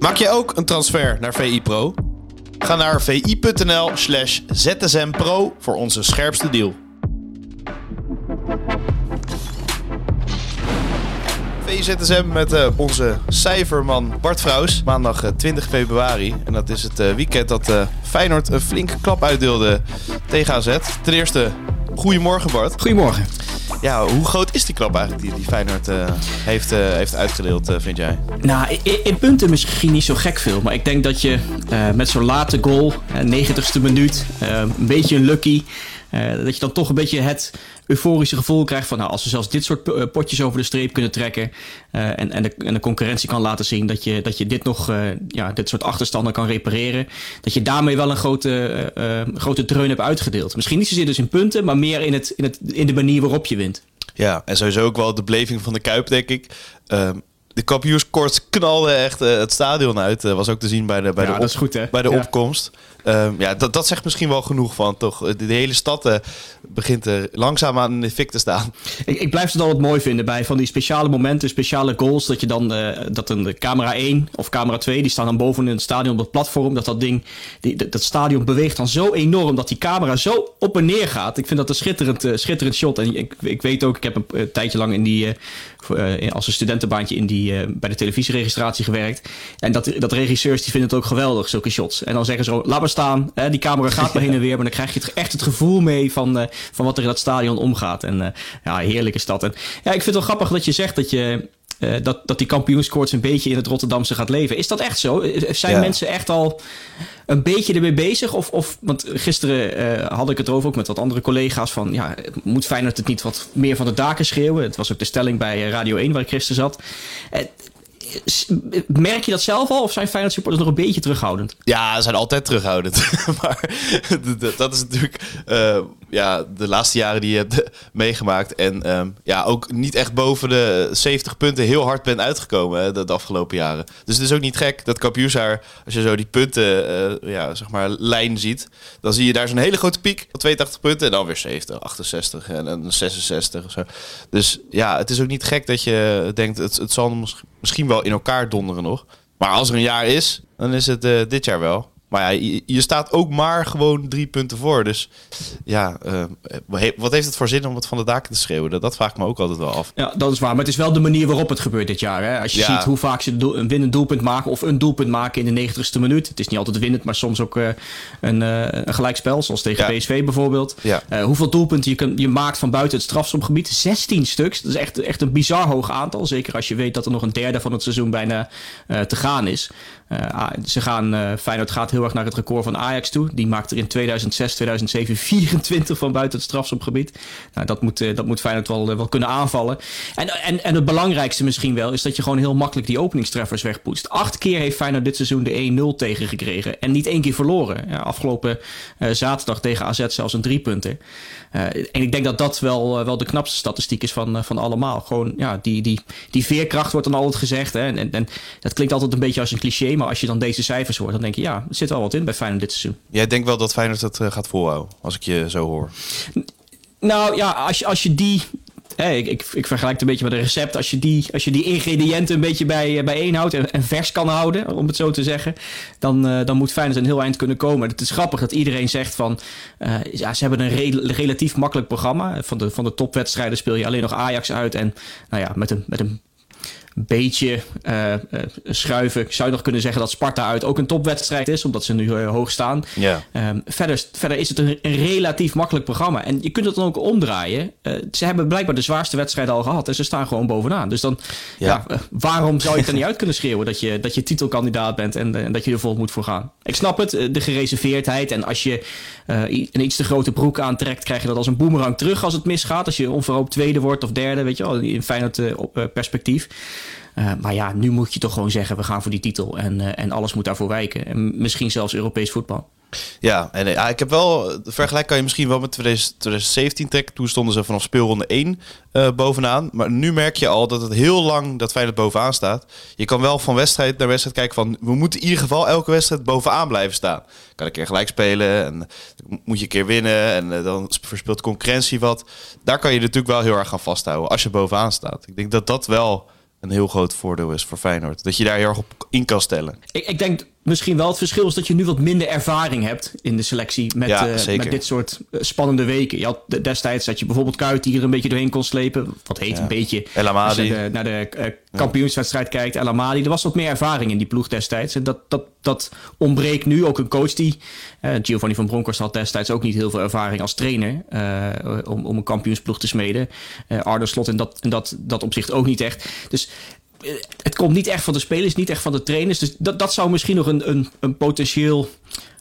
Maak je ook een transfer naar VI Pro? Ga naar vi.nl slash zsmpro voor onze scherpste deal. VZSM met uh, onze cijferman Bart Vrouws. Maandag uh, 20 februari. En dat is het uh, weekend dat Feyenoord een flinke klap uitdeelde tegen AZ. Ten eerste, goedemorgen Bart. Goedemorgen. Ja, hoe groot is die klap eigenlijk die, die Feyenoord heeft, heeft uitgedeeld, vind jij? Nou, in, in, punten misschien niet zo gek veel. Maar ik denk dat je met zo'n late goal, 90ste minuut, een beetje een lucky... dat je dan toch een beetje het euforische gevoel krijgt van nou, als we zelfs dit soort eh, potjes over de streep kunnen trekken uh, en, en, de, en de concurrentie kan laten zien dat je, dat je dit nog, uh, ja, dit soort achterstanden kan repareren, dat je daarmee wel een grote, grote dreun hebt uitgedeeld. Misschien niet zozeer dus in punten, maar meer in, het, in, het, in de manier waarop je wint. Ja, en sowieso ook wel de beleving van de Kuip, denk ik. Ehm, de kampioenskoorts knalde echt het stadion uit. was ook te zien bij de, bij ja, de, op, goed, bij de opkomst. Um, ja, dat, dat zegt misschien wel genoeg van toch. De, hele stad uh, begint er langzaam aan in de fik te staan. Ik, ik blijf het altijd mooi vinden bij van die speciale momenten, speciale goals. Dat je dan, uh, dat een camera 1 of camera 2, die staan dan boven in het stadion op het platform. Dat dat ding, die, dat stadion beweegt dan zo enorm dat die camera zo op en neer gaat. Ik vind dat een schitterend, uh, schitterend shot. En ik, ik weet ook, ik heb een tijdje lang in die, als een studentenbaantje in die, bij de televisieregistratie gewerkt. En dat, dat regisseurs die vinden het ook geweldig, zulke shots. En dan zeggen ze, laat maar staan. Hè, die camera gaat maar heen en weer. Maar dan krijg je echt het gevoel mee van, van wat er in dat stadion omgaat. En uh, ja, heerlijke stad. En ja, ik vind het wel grappig dat je zegt dat je. Uh, dat, dat die kampioenskoorts een beetje in het Rotterdamse gaat leven. Is dat echt zo? Zijn ja. mensen echt al een beetje ermee bezig? Of, of want gisteren uh, had ik het erover ook met wat andere collega's van... ja, moet Feyenoord het niet wat meer van de daken schreeuwen? Het was ook de stelling bij Radio 1 waar ik gisteren zat. Uh, merk je dat zelf al? Of zijn Feyenoord supporters nog een beetje terughoudend? Ja, ze zijn altijd terughoudend. maar dat is natuurlijk uh, ja, de laatste jaren die je hebt meegemaakt. En um, ja, ook niet echt boven de 70 punten heel hard bent uitgekomen de, afgelopen jaren. Dus het is ook niet gek dat Kampioensaar, als je zo die punten, uh, ja, zeg maar, lijn ziet, dan zie je daar zo'n hele grote piek van 82 punten en dan weer 70, 68 en, en 66 of zo. Dus ja, het is ook niet gek dat je denkt, het, het zal misschien wel in elkaar donderen nog. Maar als er een jaar is, dan is het uh, dit jaar wel. Maar ja, je, je, staat ook maar gewoon drie punten voor. Dus ja, uh, wat heeft het voor zin om het van de daken te schreeuwen? Dat, dat vraag ik me ook altijd wel af. Ja, dat is waar. Maar het is wel de manier waarop het gebeurt dit jaar. Hè? Als je ja. ziet hoe vaak ze een winnend doelpunt maken of een doelpunt maken in de 90ste minuut. Het is niet altijd winnend, maar soms ook uh, een, uh, een gelijkspel. Zoals tegen ja. PSV bijvoorbeeld. Ja. hoeveel doelpunten je, kun, je maakt van buiten het strafschopgebied? 16 stuks. Dat is echt, echt een bizar hoog aantal. Zeker als je weet dat er nog een derde van het seizoen bijna te gaan is. ze gaan, Feyenoord gaat heel naar het record van Ajax toe. Die maakte er in 2006, 2007 24 van buiten het strafschopgebied. Nou, dat moet, dat moet Feyenoord wel, wel kunnen aanvallen. En, en, en het belangrijkste misschien wel is dat je gewoon heel makkelijk die openingstreffers wegpoetst. Acht keer heeft Feyenoord dit seizoen de 1-0 tegengekregen. En niet één keer verloren. Ja, afgelopen uh, zaterdag tegen AZ zelfs een driepunter. Uh, en ik denk dat dat wel, wel de knapste statistiek is van, van allemaal. Gewoon, ja, die, die, die veerkracht wordt dan altijd gezegd. Hè? En, en, dat klinkt altijd een beetje als een cliché. Maar als je dan deze cijfers hoort, dan denk je, ja, er zit wel wat in bij Feyenoord dit seizoen. Jij denkt wel dat Feyenoord het gaat volhouden, als ik je zo hoor. Nou ja, als je, als je die. Hey, ik, ik, ik, vergelijk het een beetje met een recept. Als je die, als je die ingrediënten een beetje bij, bijeen houdt en, en vers kan houden, om het zo te zeggen, dan, uh, dan moet Feyenoord een heel eind kunnen komen. Het is grappig dat iedereen zegt van, uh, ja, ze hebben een re relatief makkelijk programma. Van de, van de topwedstrijden speel je alleen nog Ajax uit en nou ja, met een, met een beetje uh, uh, schuiven. Ik zou nog kunnen zeggen dat Sparta uit ook een topwedstrijd is, omdat ze nu uh, hoog staan. Ja. Um, verder, verder is het een, een, relatief makkelijk programma. En je kunt het dan ook omdraaien. ze hebben blijkbaar de zwaarste wedstrijd al gehad en ze staan gewoon bovenaan. Dus dan, ja. ja waarom zou je er niet uit kunnen schreeuwen dat je, dat je titelkandidaat bent en, en dat je er vol moet voor gaan? Ik snap het, de gereserveerdheid. En als je een iets te grote broek aantrekt, krijg je dat als een boemerang terug als het misgaat. Als je onverhoopt tweede wordt of derde, weet je wel, in fijn perspectief. Uh, maar ja, nu moet je toch gewoon zeggen: we gaan voor die titel. En, uh, en alles moet daarvoor wijken. En misschien zelfs Europees voetbal. Ja, en ja, ik heb wel. Vergelijk kan je misschien wel met 2017 trekken. Toen stonden ze vanaf speelronde 1 uh, bovenaan. Maar nu merk je al dat het heel lang dat Feyenoord bovenaan staat. Je kan wel van wedstrijd naar wedstrijd kijken van... we moeten in ieder geval elke wedstrijd bovenaan blijven staan. Kan een keer gelijk spelen en moet je een keer winnen... en dan verspeelt concurrentie wat. Daar kan je natuurlijk wel heel erg gaan vasthouden als je bovenaan staat. Ik denk dat dat wel een heel groot voordeel is voor Feyenoord. Dat je daar heel erg op in kan stellen. Ik, ik denk misschien wel het verschil is dat je nu wat minder ervaring hebt in de selectie met, Ja, eh, met dit soort eh, spannende weken. Je had de- destijds dat je bijvoorbeeld Kuit die er een beetje doorheen kon slepen. Wat heet Ja. een beetje. El Als je de- naar de eh, kampioenswedstrijd kijkt, El Amadi. Er was wat meer ervaring in die ploeg destijds. En dat, dat, dat ontbreekt nu. Ook een coach die... Giovanni van Bronckhorst had destijds ook niet heel veel ervaring als trainer... om, om een kampioensploeg te smeden. Arne Slot in dat, in dat, dat opzicht ook niet echt. Dus het komt niet echt van de spelers, niet echt van de trainers. Dus dat, dat zou misschien nog een, een, een potentieel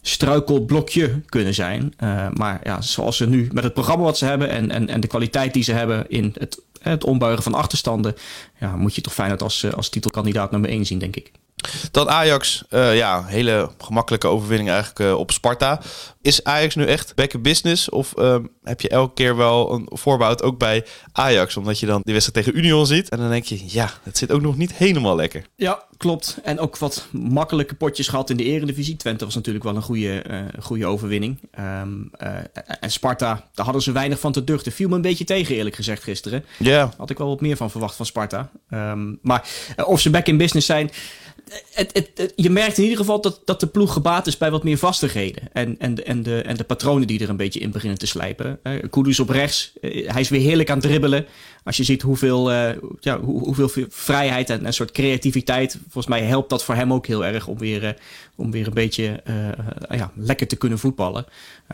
struikelblokje kunnen zijn. Eh, maar ja, zoals ze nu met het programma wat ze hebben en, en, en de kwaliteit die ze hebben in het, het ombuigen van achterstanden, ja, moet je toch Feyenoord als, eh, als titelkandidaat nummer 1 zien, denk ik. Dan Ajax, eh, ja, hele gemakkelijke overwinning eigenlijk eh, op Sparta. Is Ajax nu echt back in business? Of ehm, heb je elke keer wel een voorbehoud ook bij Ajax? Omdat je dan die wedstrijd tegen Union ziet. En dan denk je, ja, het zit ook nog niet helemaal lekker. Ja, klopt. En ook wat makkelijke potjes gehad in de eredivisie. Twente was natuurlijk wel een goede, eh, goede overwinning. Ehm, eh, en Sparta, daar hadden ze weinig van te duchten. Viel me een beetje tegen eerlijk gezegd gisteren. Ja, Had ik wel wat meer van verwacht van Sparta. Ehm, maar of ze back in business zijn. Je merkt in ieder geval dat, dat de ploeg gebaat is bij wat meer vastigheden. En, en, en, de, en de patronen die er een beetje in beginnen te slijpen. Kudus op rechts. eh, hij is weer heerlijk aan het dribbelen. Als je ziet hoeveel, eh, ja, hoe, hoeveel vrijheid en een soort creativiteit. Volgens mij helpt dat voor hem ook heel erg om weer, om weer een beetje ja, lekker te kunnen voetballen.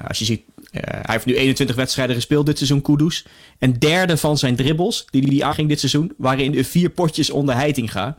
Als je ziet, hij heeft nu 21 wedstrijden gespeeld dit seizoen, Kudus. Een derde van zijn dribbles die hij aanging dit seizoen, waren in vier potjes onder Heitinga.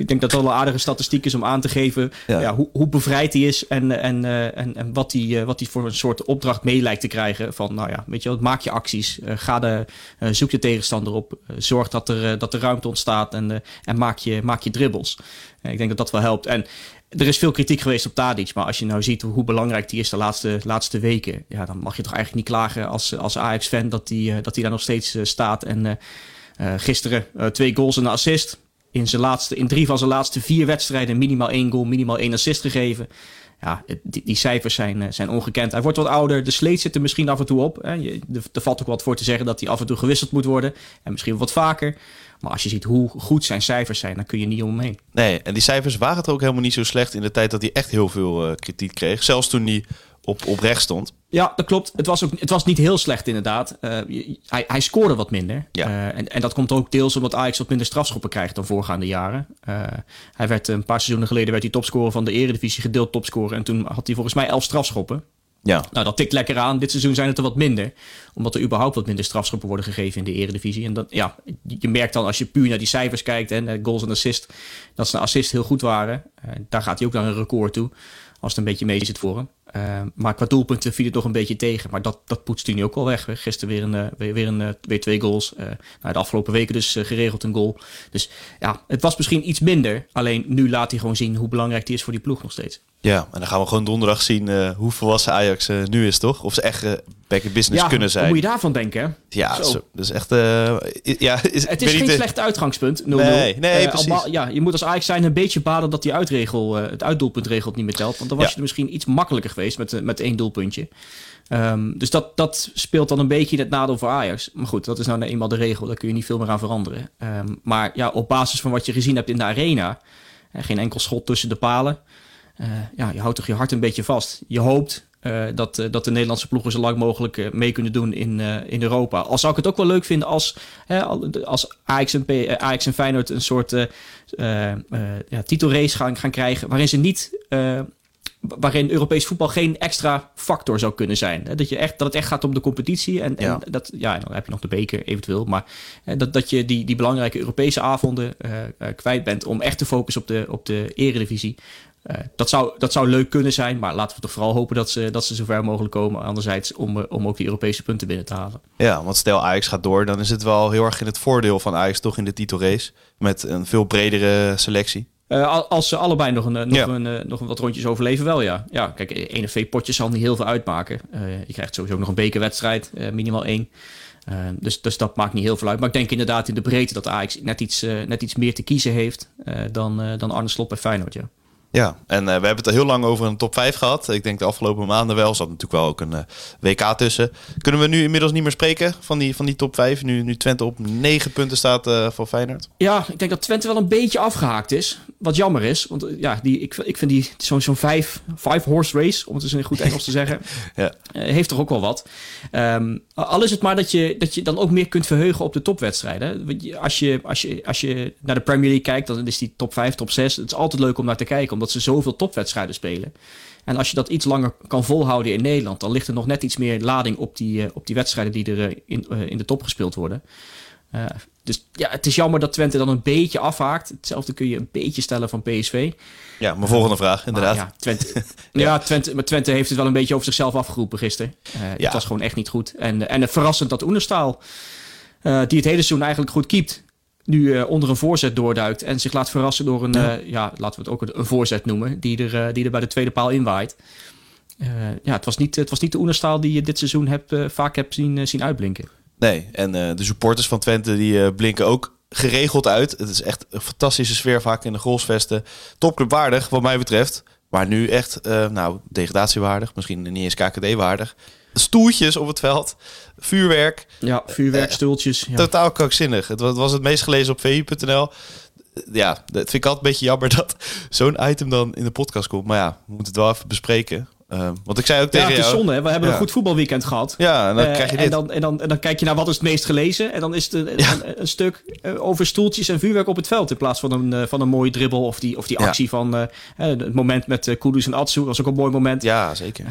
Ik denk dat dat wel een aardige statistiek is om aan te geven Ja. ja. hoe, hoe bevrijd hij is en, en, eh, en, en wat hij wat hij voor een soort opdracht mee lijkt te krijgen. Van nou ja, weet je wel, maak je acties, eh, ga de, eh, zoek je tegenstander op, eh, zorg dat er, eh, dat er ruimte ontstaat en, eh, en maak, je, maak je dribbles. Eh, ik denk dat dat wel helpt. En er is veel kritiek geweest op Tadic, maar als je nou ziet hoe, belangrijk die is de laatste, laatste weken, ja, dan mag je toch eigenlijk niet klagen als, als Ajax-fan dat hij dat die daar nog steeds eh, staat. En eh, eh, gisteren eh, twee goals en een assist. In, zijn laatste, in drie van zijn laatste vier wedstrijden minimaal één goal, minimaal één assist gegeven. Ja, die, die cijfers zijn, eh, zijn ongekend. Hij wordt wat ouder, de sleet zit er misschien af en toe op. Hè. Je, er, valt ook wat voor te zeggen dat hij af en toe gewisseld moet worden. En misschien wat vaker. Maar als je ziet hoe goed zijn cijfers zijn, dan kun je niet omheen. nee. En die cijfers waren het ook helemaal niet zo slecht in de tijd dat hij echt heel veel eh, kritiek kreeg. Zelfs toen hij op, op rechts stond. Ja, dat klopt. Het was, ook, het was niet heel slecht inderdaad. Eh, hij, hij scoorde wat minder. Ja. Eh, en, en dat komt ook deels omdat Ajax wat minder strafschoppen krijgt dan voorgaande jaren. Eh, hij werd een paar seizoenen geleden werd hij topscorer van de Eredivisie, gedeeld topscorer. En toen had hij volgens mij elf strafschoppen. Ja, Nou, dat tikt lekker aan. Dit seizoen zijn het er wat minder. Omdat er überhaupt wat minder strafschoppen worden gegeven in de eredivisie. En dat, ja, je merkt dan als je puur naar die cijfers kijkt en goals en assist, dat zijn assist heel goed waren. Daar gaat hij ook naar een record toe. Als het een beetje mee zit voor hem. Eh, maar qua doelpunten viel het toch een beetje tegen. Maar dat, dat poetst hij nu ook wel weg. Gisteren weer, een, eh, weer, een, eh, weer twee goals. Nou, de afgelopen weken dus geregeld een goal. Dus ja, het was misschien iets minder. Alleen nu laat hij gewoon zien hoe belangrijk die is voor die ploeg nog steeds. Ja. En dan gaan we gewoon donderdag zien eh, hoe volwassen Ajax eh, nu is, toch? Of ze echt eh, back in business ja, kunnen zijn. moet je daarvan denken? Ja, Zo. is echt... ja, is, Het is geen slecht uitgangspunt. 0-0. Nee, nee, precies. ja, je moet als Ajax zijn een beetje baden dat die uitregel, het uitdoelpuntregel niet meer telt. Want dan was Ja. je er misschien iets makkelijker geweest met, met één doelpuntje. Ehm, dus dat, dat speelt dan een beetje in het nadeel voor Ajax. Maar goed, dat is nou eenmaal de regel. Daar kun je niet veel meer aan veranderen. Ehm, maar ja, op basis van wat je gezien hebt in de arena. geen enkel schot tussen de palen. Eh, ja, je houdt toch je hart een beetje vast. Je hoopt eh, dat, eh, dat de Nederlandse ploegen zo lang mogelijk mee kunnen doen in, in Europa. Al zou ik het ook wel leuk vinden als, hè, al- als Ajax, en P- Ajax en Feyenoord een soort ja, titelrace gaan, gaan krijgen... waarin ze niet... waarin Europees voetbal geen extra factor zou kunnen zijn. Dat, je echt, dat het echt gaat om de competitie. En, Ja. en dat, ja, dan heb je nog de beker eventueel. Maar dat, dat je die, die belangrijke Europese avonden kwijt bent... om echt te focussen op de, op de eredivisie. Eh, dat, zou, dat zou leuk kunnen zijn, maar laten we toch vooral hopen dat ze, dat ze zo ver mogelijk komen. Anderzijds om, eh, om ook die Europese punten binnen te halen. Ja, want stel Ajax gaat door, dan is het wel heel erg in het voordeel van Ajax toch in de titelrace. Met een veel bredere selectie. Eh, al- als ze allebei nog, een, nog, Ja. een, nog wat rondjes overleven, wel ja. Ja, kijk, één of twee potjes zal niet heel veel uitmaken. Je krijgt sowieso nog een bekerwedstrijd, minimaal één. Dus, dus dat maakt niet heel veel uit. Maar ik denk inderdaad in de breedte dat Ajax net iets, net iets meer te kiezen heeft dan, dan Arne Slot bij Feyenoord, ja. Ja, en uh, we hebben het heel lang over een top 5 gehad. Ik denk de afgelopen maanden wel. Er zat natuurlijk wel ook een uh, WK tussen. Kunnen we nu inmiddels niet meer spreken van die, van die top 5? Nu, nu Twente op 9 punten staat uh, voor Feyenoord. Ja, ik denk dat Twente wel een beetje afgehaakt is. Wat jammer is. Want ja, die, ik, ik vind die zo'n zo'n vijf, five horse race, om het eens in goed Engels te zeggen, ja. heeft toch ook wel wat. Um, al is het maar dat je, dat je dan ook meer kunt verheugen op de topwedstrijden. Als je, als, je, als je naar de Premier League kijkt, dan is die top 5, top 6. Het is altijd leuk om naar te kijken, omdat ze zoveel topwedstrijden spelen. En als je dat iets langer kan volhouden in Nederland, dan ligt er nog net iets meer lading op die, uh, op die wedstrijden die er in, in de top gespeeld worden. Dus ja, het is jammer dat Twente dan een beetje afhaakt. Hetzelfde kun je een beetje stellen van PSV. Ja, mijn volgende vraag, inderdaad. ja, Twente, ja. ja, Twente, maar Twente heeft het wel een beetje over zichzelf afgeroepen gisteren. ja. Het was gewoon echt niet goed. En, en verrassend dat Oenerstaal, die het hele seizoen eigenlijk goed keept, nu uh, onder een voorzet doorduikt en zich laat verrassen door een, ja, ja laten we het ook een, voorzet noemen, die er, die er bij de tweede paal inwaait. ja, het was niet, het was niet de Oenerstaal die je dit seizoen hebt, vaak hebt zien, zien uitblinken. Nee, en de supporters van Twente die blinken ook geregeld uit. Het is echt een fantastische sfeer vaak in de goalsvesten. Topclub waardig, wat mij betreft. Maar nu echt, nou, degradatiewaardig. Misschien niet eens KKD-waardig stoeltjes op het veld, vuurwerk. Ja, vuurwerk, stoeltjes. Ja. Totaal krankzinnig. Het was het meest gelezen op vi.nl. Ja, dat vind ik altijd een beetje jammer dat zo'n item dan in de podcast komt. Maar ja, we moeten het wel even bespreken. Uh, want ik zei ook tegen ja, het is jou... zonde. Hè? We hebben ja. een goed voetbalweekend gehad. Ja, en dan uh, krijg je dit. En dan, en, dan, en dan kijk je naar wat is het meest gelezen. En dan is het een, ja. een, een, stuk uh, over stoeltjes en vuurwerk op het veld. In plaats van een, van een mooie dribbel of die, of die actie van het moment met Kudus en Atsu. was ook een mooi moment. Ja, zeker.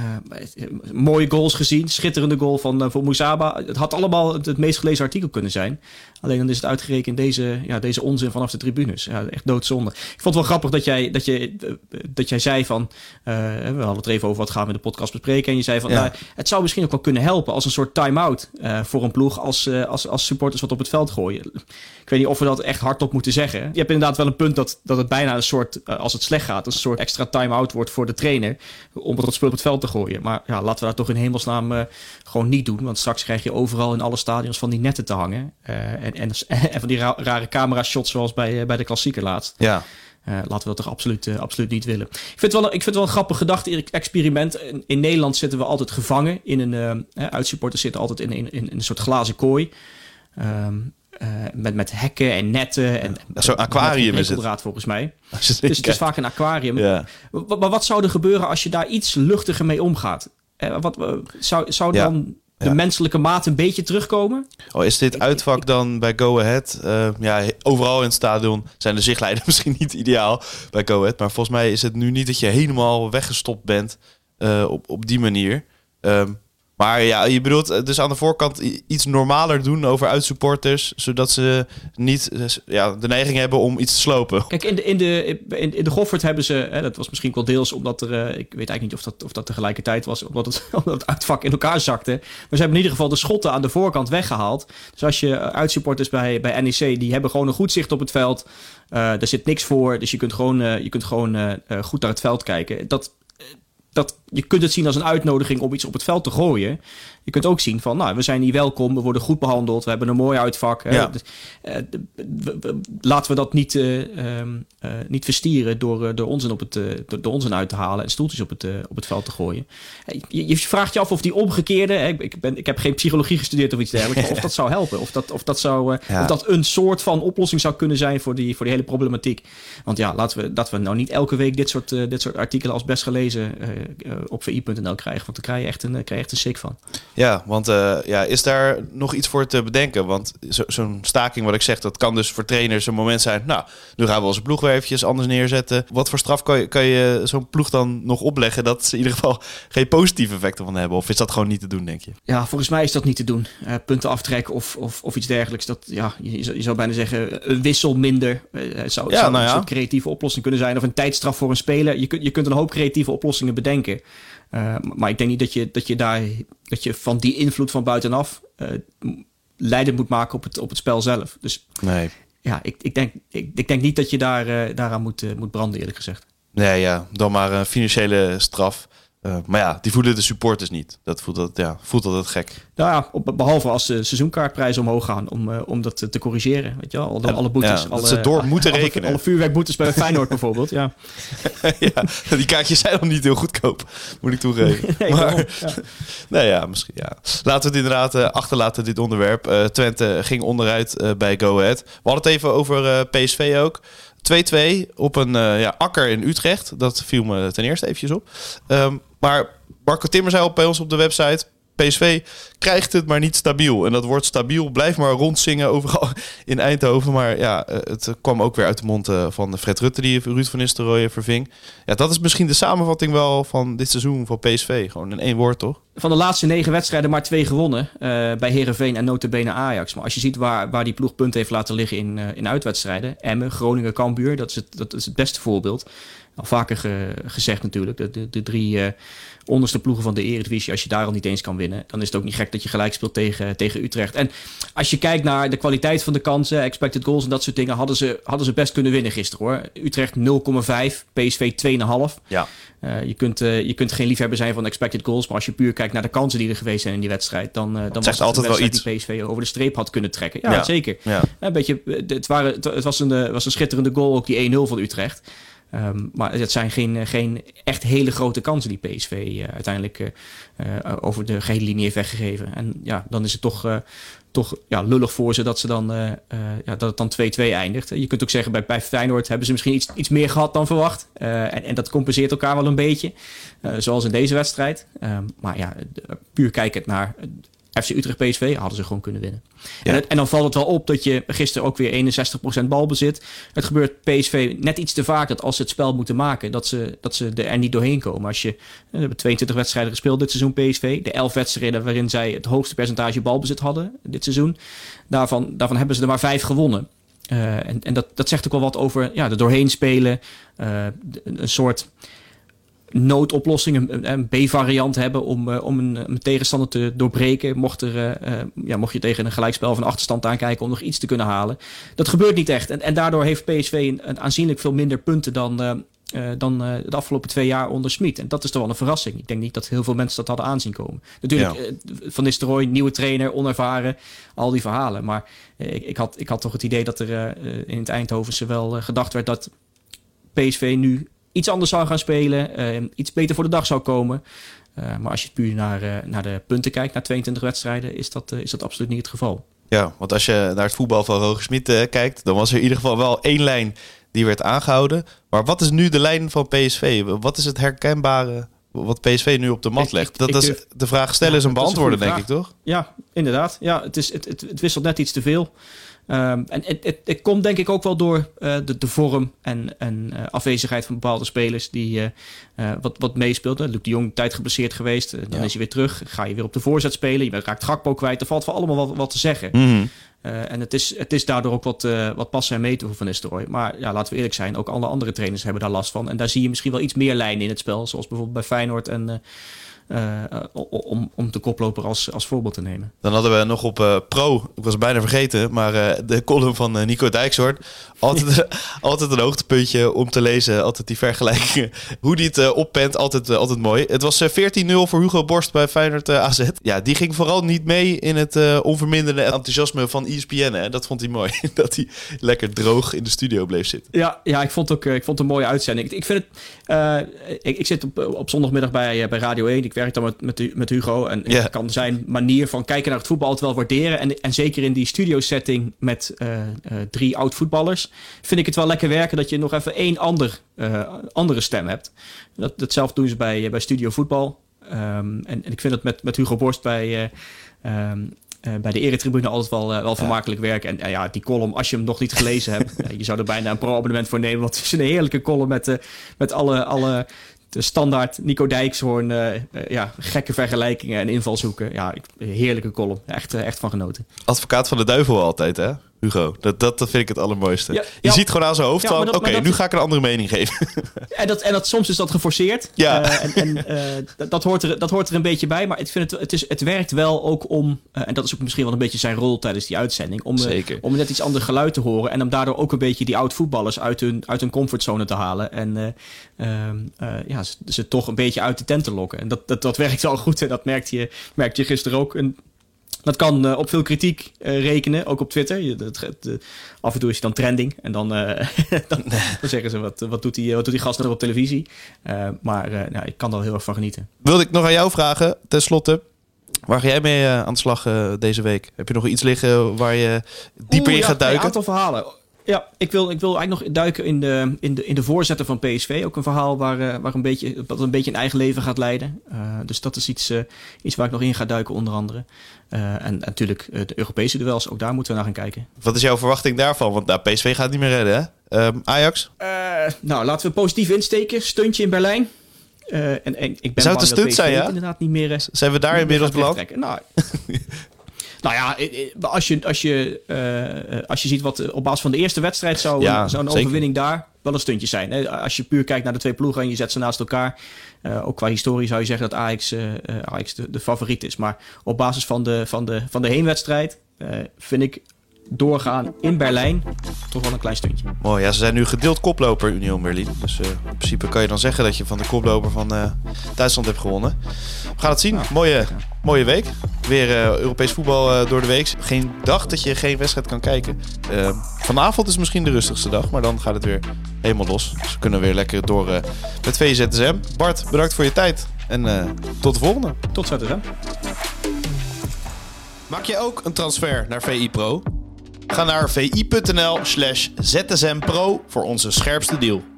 mooie goals gezien. Schitterende goal van, van Moesaba. Het had allemaal het, het, meest gelezen artikel kunnen zijn. Alleen dan is het uitgerekend deze, ja, deze onzin vanaf de tribunes. Ja, echt doodzonde. Ik vond het wel grappig dat jij, dat je, dat jij zei van... we hadden het er even over wat gaan we in de podcast bespreken. En je zei van, ja. nou, het zou misschien ook wel kunnen helpen als een soort time-out uh, voor een ploeg als, uh, als, als supporters wat op het veld gooien. Ik weet niet of we dat echt hardop moeten zeggen. Je hebt inderdaad wel een punt dat, dat het bijna een soort, als het slecht gaat, een soort extra time-out wordt voor de trainer om het spul op het veld te gooien. Maar ja, laten we dat toch in hemelsnaam gewoon niet doen. Want straks krijg je overal in alle stadions van die netten te hangen. en, en, en van die ra rare camera-shots zoals bij, bij de klassieker laatst. Ja. Uh, laten we dat toch absoluut, uh, absoluut niet willen. Ik vind het wel, ik vind het wel een grappig gedachte-experiment. In, in, Nederland zitten we altijd gevangen. In een, uh, uitsupporters zitten altijd in, in, in, een soort glazen kooi. Um, met, met hekken en netten. En, ja, Zo'n aquarium is het. volgens mij. Dus het is vaak een aquarium. Ja. Maar, maar, wat zou er gebeuren als je daar iets luchtiger mee omgaat? wat, zou, zou dan de ja. menselijke maat een beetje terugkomen. Oh, is dit uitvak dan bij Go Ahead? Uh, ja, overal in het stadion zijn de zichtlijnen misschien niet ideaal bij Go Ahead. Maar volgens mij is het nu niet dat je helemaal weggestopt bent uh, op, op die manier. Um, maar ja, je bedoelt dus aan de voorkant iets normaler doen over uitsupporters, zodat ze niet ja, de neiging hebben om iets te slopen. Kijk, in de, in de, in, de Goffert hebben ze, hè, dat was misschien wel deels omdat er, uh, ik weet eigenlijk niet of dat, of dat tegelijkertijd was, omdat het, omdat het uitvak in elkaar zakte. Maar ze hebben in ieder geval de schotten aan de voorkant weggehaald. Dus als je uitsupporters bij, bij NEC, die hebben gewoon een goed zicht op het veld. Uh, er zit niks voor, dus je kunt gewoon, je kunt gewoon goed naar het veld kijken. Dat dat, je kunt het zien als een uitnodiging om iets op het veld te gooien. Je kunt ook zien van, nou, we zijn hier welkom, we worden goed behandeld, we hebben een mooi uitvak. Ja. Uh, laten we dat niet, uh, uh, niet verstieren door, door, onzin op het, door, onzin uit te halen en stoeltjes op het, op het veld te gooien. Je, je, vraagt je af of die omgekeerde, ik, ik, ben, ik heb geen psychologie gestudeerd of iets dergelijks, of dat zou helpen. Of dat, of, dat zou, ja. of dat een soort van oplossing zou kunnen zijn voor die, voor die hele problematiek. Want ja, laten we, dat we nou niet elke week dit soort, dit soort artikelen als best gelezen op vi.nl krijgen, want daar krijg je echt een, krijg je echt een sick van. Ja, want ja, is daar nog iets voor te bedenken? Want zo'n zo staking, wat ik zeg, dat kan dus voor trainers een moment zijn. Nou, nu gaan we onze ploeg weer eventjes anders neerzetten. Wat voor straf kan je, kan je zo'n ploeg dan nog opleggen dat ze in ieder geval geen positieve effecten van hebben? Of is dat gewoon niet te doen, denk je? Ja, volgens mij is dat niet te doen. Uh, punten aftrekken of, of, of iets dergelijks. Dat, ja, je, je zou bijna zeggen, een wissel minder. Uh, zou, ja, zou nou ja. een creatieve oplossing kunnen zijn. Of een tijdstraf voor een speler. Je kunt, je kunt een hoop creatieve oplossingen bedenken. Uh, maar ik denk niet dat je, dat je daar dat je van die invloed van buitenaf uh, leidend moet maken op het, op het spel zelf. Dus nee. ja, ik, ik, denk, ik, ik denk niet dat je daar, uh, daaraan moet, moet branden, eerlijk gezegd. Nee, ja, dan maar een financiële straf. Uh, maar ja, die voelen de supporters niet. Dat voelt, dat, ja, voelt altijd gek. Nou ja, op, behalve als de seizoenkaartprijzen omhoog gaan om, uh, om dat te corrigeren. Weet je wel? Alle, alle boetes. Ja, alle, ze door moeten rekenen. Alle vuurwerkboetes bij Feyenoord bijvoorbeeld, ja. ja. Die kaartjes zijn nog niet heel goedkoop, moet ik toegeven. nee, maar, ja. nee, ja, misschien, ja. Laten we het inderdaad uh, achterlaten, dit onderwerp. Twente ging onderuit bij Go Ahead. We hadden het even over PSV ook. 2-2 op een ja, akker in Utrecht. Dat viel me ten eerste eventjes op. Um, maar Marco Timmer zei op bij ons op de website... PSV krijgt het maar niet stabiel. En dat wordt stabiel. Blijf maar rondzingen overal in Eindhoven. Maar ja, het kwam ook weer uit de mond van Fred Rutte... die Ruud van Nistelrooy verving. Ja, dat is misschien de samenvatting wel van dit seizoen van PSV. Gewoon in één woord, toch? Van de laatste negen wedstrijden maar twee gewonnen. Uh, bij Herenveen en notabene Ajax. Maar als je ziet waar, waar die ploeg punten heeft laten liggen in, in uitwedstrijden. Emmen, Groningen, Cambuur. Dat is het, dat is het beste voorbeeld. Al vaker ge, gezegd natuurlijk. De, de, de drie uh, onderste ploegen van de Eredivisie. Als je daar al niet eens kan winnen. Dan is het ook niet gek dat je gelijk speelt tegen, tegen Utrecht. En als je kijkt naar de kwaliteit van de kansen. Expected goals en dat soort dingen. Hadden ze, hadden ze best kunnen winnen gisteren hoor. Utrecht 0,5. PSV 2,5. Ja. Uh, je, kunt, uh, je kunt geen liefhebber zijn van expected goals. Maar als je puur kijkt naar de kansen die er geweest zijn in die wedstrijd. Dan, dan was het altijd wel iets. die PSV over de streep had kunnen trekken. Ja, Ja. zeker. Ja. Een beetje, het, waren, het was, een, eh, was een schitterende goal, ook die 1-0 van Utrecht. Um, maar het zijn geen, geen echt hele grote kansen die PSV uh, uiteindelijk uh, uh, over de gehele linie heeft weggegeven. En ja, dan is het toch, toch ja, lullig voor ze dat, ze dan, ja, dat het dan 2-2 eindigt. Je kunt ook zeggen, bij, bij Feyenoord hebben ze misschien iets, iets meer gehad dan verwacht. En, en, dat compenseert elkaar wel een beetje, zoals in deze wedstrijd. Um, maar ja, puur kijkend naar FC Utrecht PSV hadden ze gewoon kunnen winnen. Ja. En, het, en, dan valt het wel op dat je gisteren ook weer 61% balbezit. Het gebeurt PSV net iets te vaak dat als ze het spel moeten maken, dat ze, dat ze er niet doorheen komen. Als je, we hebben 22 wedstrijden gespeeld dit seizoen PSV. De 11 wedstrijden waarin zij het hoogste percentage balbezit hadden dit seizoen. Daarvan, daarvan hebben ze er maar vijf gewonnen. Uh, en en dat, dat zegt ook wel wat over ja, er doorheen spelen. Uh, een soort noodoplossing, een, een B-variant hebben om, uh, om een, een, tegenstander te doorbreken. Mocht, er, uh, ja, mocht je tegen een gelijkspel van achterstand aankijken om nog iets te kunnen halen. Dat gebeurt niet echt. En, en daardoor heeft PSV een, een aanzienlijk veel minder punten dan, uh, dan de afgelopen twee jaar onder Smit. En dat is toch wel een verrassing. Ik denk niet dat heel veel mensen dat hadden aanzien komen. Natuurlijk, ja. Van Nistelrooy, nieuwe trainer, onervaren, al die verhalen. Maar ik, ik, had, ik had toch het idee dat er in het Eindhovense wel gedacht werd dat PSV nu iets anders zou gaan spelen, uh, iets beter voor de dag zou komen. Uh, maar als je puur naar, uh, naar de punten kijkt, naar 22 wedstrijden, is dat, is dat absoluut niet het geval. Ja, want als je naar het voetbal van Roger Smit kijkt, dan was er in ieder geval wel één lijn die werd aangehouden. Maar wat is nu de lijn van PSV? Wat is het herkenbare wat PSV nu op de mat legt? Dat ik, ik is de vraag stellen ja, is een beantwoorden, denk ik, toch? Ja, inderdaad. Ja, het, is, het, het, het wisselt net iets te veel. Um, en het, het, het, komt denk ik ook wel door uh, de, de vorm en, en uh, afwezigheid van bepaalde spelers die uh, wat, wat meespeelt. Luc de Jong tijd geblesseerd geweest, dan ja. is hij weer terug. Ga je weer op de voorzet spelen, je raakt Gakpo kwijt. Er valt voor allemaal wat, wat te zeggen. Mm -hmm. en het is, het is daardoor ook wat, wat passen en meten voor Van Nistelrooy. Maar ja, laten we eerlijk zijn, ook alle andere trainers hebben daar last van. En daar zie je misschien wel iets meer lijnen in het spel, zoals bijvoorbeeld bij Feyenoord en... Uh, om, om de koploper als, als voorbeeld te nemen. Dan hadden we nog op uh, Pro, ik was het bijna vergeten, maar uh, de column van Nico Dijkshoort. Altijd, altijd een hoogtepuntje om te lezen, altijd die vergelijkingen. Hoe die het oppent, altijd, altijd mooi. Het was 14-0 voor Hugo Borst bij Feyenoord AZ. Ja, die ging vooral niet mee in het onverminderde enthousiasme van ESPN. Hè? Dat vond hij mooi, dat hij lekker droog in de studio bleef zitten. Ja, ja ik, vond ook, ik vond het een mooie uitzending. Ik, ik vind het, ik, ik, zit op, op zondagmiddag bij, bij Radio 1. Ik werk dan met, met, met Hugo. En Ja. ik kan zijn manier van kijken naar het voetbal altijd wel waarderen. En, en zeker in die studio setting met eh, eh, drie oud voetballers... vind ik het wel lekker werken dat je nog even één ander, eh, andere stem hebt. Dat, datzelfde doen ze bij, bij Studio Voetbal. Ehm, en, en ik vind het met, met Hugo Borst bij... eh, ehm, eh, bij de eretribune altijd wel, wel vermakelijk werken. En eh, ja, die column, als je hem nog niet gelezen hebt... je zou er bijna een pro-abonnement voor nemen. Want het is een heerlijke column met, met alle... alle de standaard Nico Dijkshoorn, eh, eh, ja, gekke vergelijkingen en invalshoeken. Ja, heerlijke column. Echt, eh, echt van genoten. Advocaat van de duivel altijd, hè? Hugo. Dat, dat, dat vind ik het allermooiste. Ja, je ja. ziet gewoon aan zijn hoofd van... oké, nu ga ik een andere mening geven. En, dat, en dat, soms is dat geforceerd. Ja. Eh, en en eh, dat, dat, hoort er, dat hoort er een beetje bij. Maar ik vind het, het, is, het werkt wel ook om... eh, en dat is ook misschien wel een beetje zijn rol tijdens die uitzending. Om, Zeker. om net iets ander geluid te horen. En om daardoor ook een beetje die oud-voetballers uit hun, uit hun comfortzone te halen. En eh, ehm, eh, ja, ze, ze toch een beetje uit de tent te lokken. En dat, dat, dat werkt wel goed. En dat merkte je, merkte je gisteren ook. En dat kan eh, op veel kritiek eh, rekenen, ook op Twitter. Je, af en toe is hij dan trending. En dan, eh, dan, dan zeggen ze, wat, wat, doet die, wat doet die gast nog op televisie? Maar nou, ik kan er heel erg van genieten. Wilde ik nog aan jou vragen, ten slotte. Waar ga jij mee aan de slag deze week? Heb je nog iets liggen waar je dieper Oeh, in ja, gaat duiken? Een aantal verhalen. Ja, ik wil, ik wil eigenlijk nog duiken in de, in de, in de voorzetten van PSV. Ook een verhaal waar, eh, waar een beetje, wat een beetje een eigen leven gaat leiden. Eh, dus dat is iets, eh, iets waar ik nog in ga duiken, onder andere. Eh, en natuurlijk de Europese duels, ook daar moeten we naar gaan kijken. Wat is jouw verwachting daarvan? Want nou, PSV gaat het niet meer redden, hè? Ehm, Ajax? Nou, laten we positief insteken. Stuntje in Berlijn. En, en ik ben Zou het een stunt zijn, ja? inderdaad niet meer... Zijn we daar inmiddels beland? Nou, nou ja, als je, als, je, eh, als je ziet wat eh, op basis van de eerste wedstrijd zou, Ja, zeker. overwinning daar wel een stuntje zijn. Als je puur kijkt naar de twee ploegen en je zet ze naast elkaar. eh, ook qua historie zou je zeggen dat Ajax, eh, Ajax de, de favoriet is. Maar op basis van de, van de, van de heenwedstrijd vind ik doorgaan in Berlijn toch wel een klein stuntje. Mooi, ja, ze zijn nu gedeeld koploper Union Berlin. Dus eh, in principe kan je dan zeggen dat je van de koploper van eh, Duitsland hebt gewonnen. We gaan het zien. Nou, mooie, mooie week. Weer eh, Europees voetbal eh, door de week. Geen dag dat je geen wedstrijd kan kijken. Vanavond is misschien de rustigste dag, maar dan gaat het weer helemaal los. Dus we kunnen weer lekker door eh, met VZSM. Bart, bedankt voor je tijd. En eh, tot de volgende. Tot zo, hè? Maak je ook een transfer naar VI Pro? Ga naar vi.nl slash zsmpro voor onze scherpste deal.